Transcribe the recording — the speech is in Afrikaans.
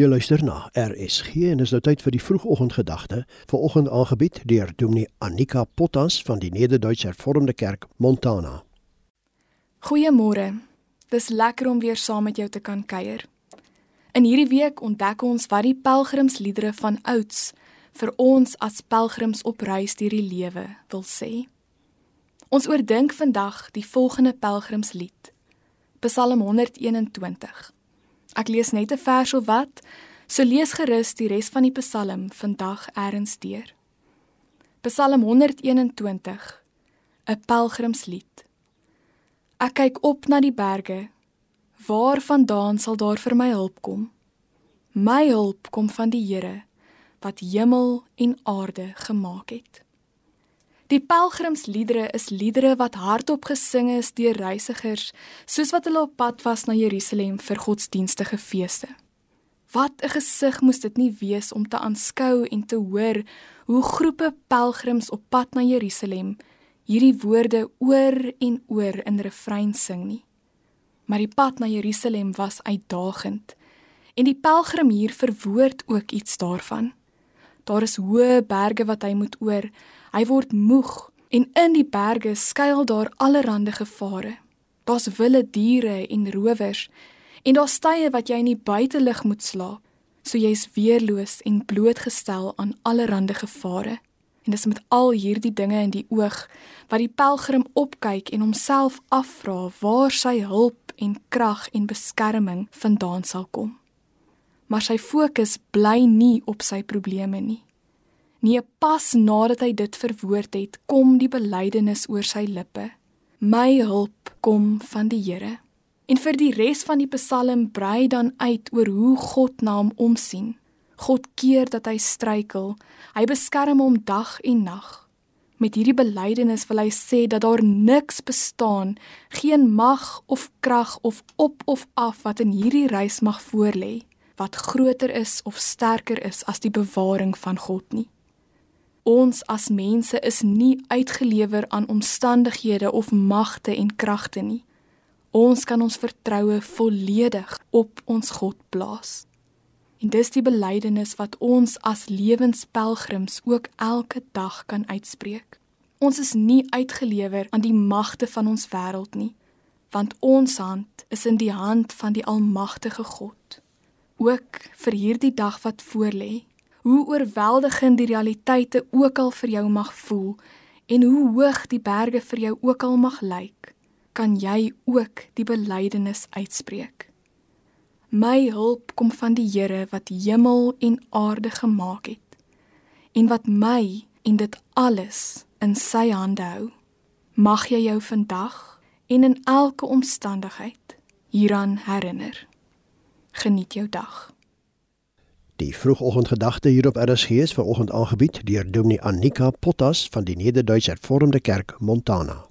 Jy luister na RSG en is nou tyd vir die vroegoggendgedagte. Vanoggend aangebied deur Dominee Annika Potas van die Nederduitse Hervormde Kerk Montana. Goeiemôre. Dis lekker om weer saam met jou te kan kuier. In hierdie week ontdek ons wat die pelgrimsliedere van ouds vir ons as pelgrims op reis deur die lewe wil sê. Ons oordink vandag die volgende pelgrimslied. Psalm 121. Ek lees net 'n vers of wat, so lees gerus die res van die Psalm vandag eers deur. Psalm 121 'n pelgrimslied. Ek kyk op na die berge. Waarvandaan sal daar vir my hulp kom? My hulp kom van die Here wat hemel en aarde gemaak het. Die pelgrimsliedere is liedere wat hardop gesing is deur reisigers soos wat hulle op pad was na Jerusalem vir godsdienstige feeste. Wat 'n gesig moes dit nie wees om te aanskou en te hoor hoe groepe pelgrims op pad na Jerusalem hierdie woorde oor en oor in refrein sing nie. Maar die pad na Jerusalem was uitdagend en die pelgrim hier verwoord ook iets daarvan. Daar is hoë berge wat hy moet oor, Hy word moeg en in die berge skuil daar allerlei gevare. Daar's wilde diere en rowers en daar's tye wat jy in die buitelug moet slaap. So jy's weerloos en blootgestel aan allerlei gevare. En dis met al hierdie dinge in die oog wat die pelgrim opkyk en homself afvra waar sy hulp en krag en beskerming vandaan sal kom. Maar sy fokus bly nie op sy probleme nie. Nee, pas nadat hy dit verwoord het, kom die belydenis oor sy lippe. My hulp kom van die Here. En vir die res van die Psalm brei dan uit oor hoe God na hom omsien. God keer dat hy struikel. Hy beskerm hom dag en nag. Met hierdie belydenis wil hy sê dat daar niks bestaan, geen mag of krag of op of af wat in hierdie reis mag voorlê wat groter is of sterker is as die bewaring van God nie. Ons as mense is nie uitgelewer aan omstandighede of magte en kragte nie. Ons kan ons vertroue volledig op ons God plaas. En dis die belydenis wat ons as lewenspelgrims ook elke dag kan uitspreek. Ons is nie uitgelewer aan die magte van ons wêreld nie, want ons hand is in die hand van die almagtige God. Ook vir hierdie dag wat voorlê, hoe oorweldigend die realiteite ook al vir jou mag voel en hoe hoog die berge vir jou ook al mag lyk, kan jy ook die belydenis uitspreek. My hulp kom van die Here wat hemel en aarde gemaak het en wat my en dit alles in sy hande hou. Mag jy jou vandag en in elke omstandigheid hieraan herinner. Geniet jou dag. Die vroegoggendgedagte hier op RSG is ver oggend aangebied deur Dominee Annika Potas van die Nederduitse Hervormde Kerk Montana.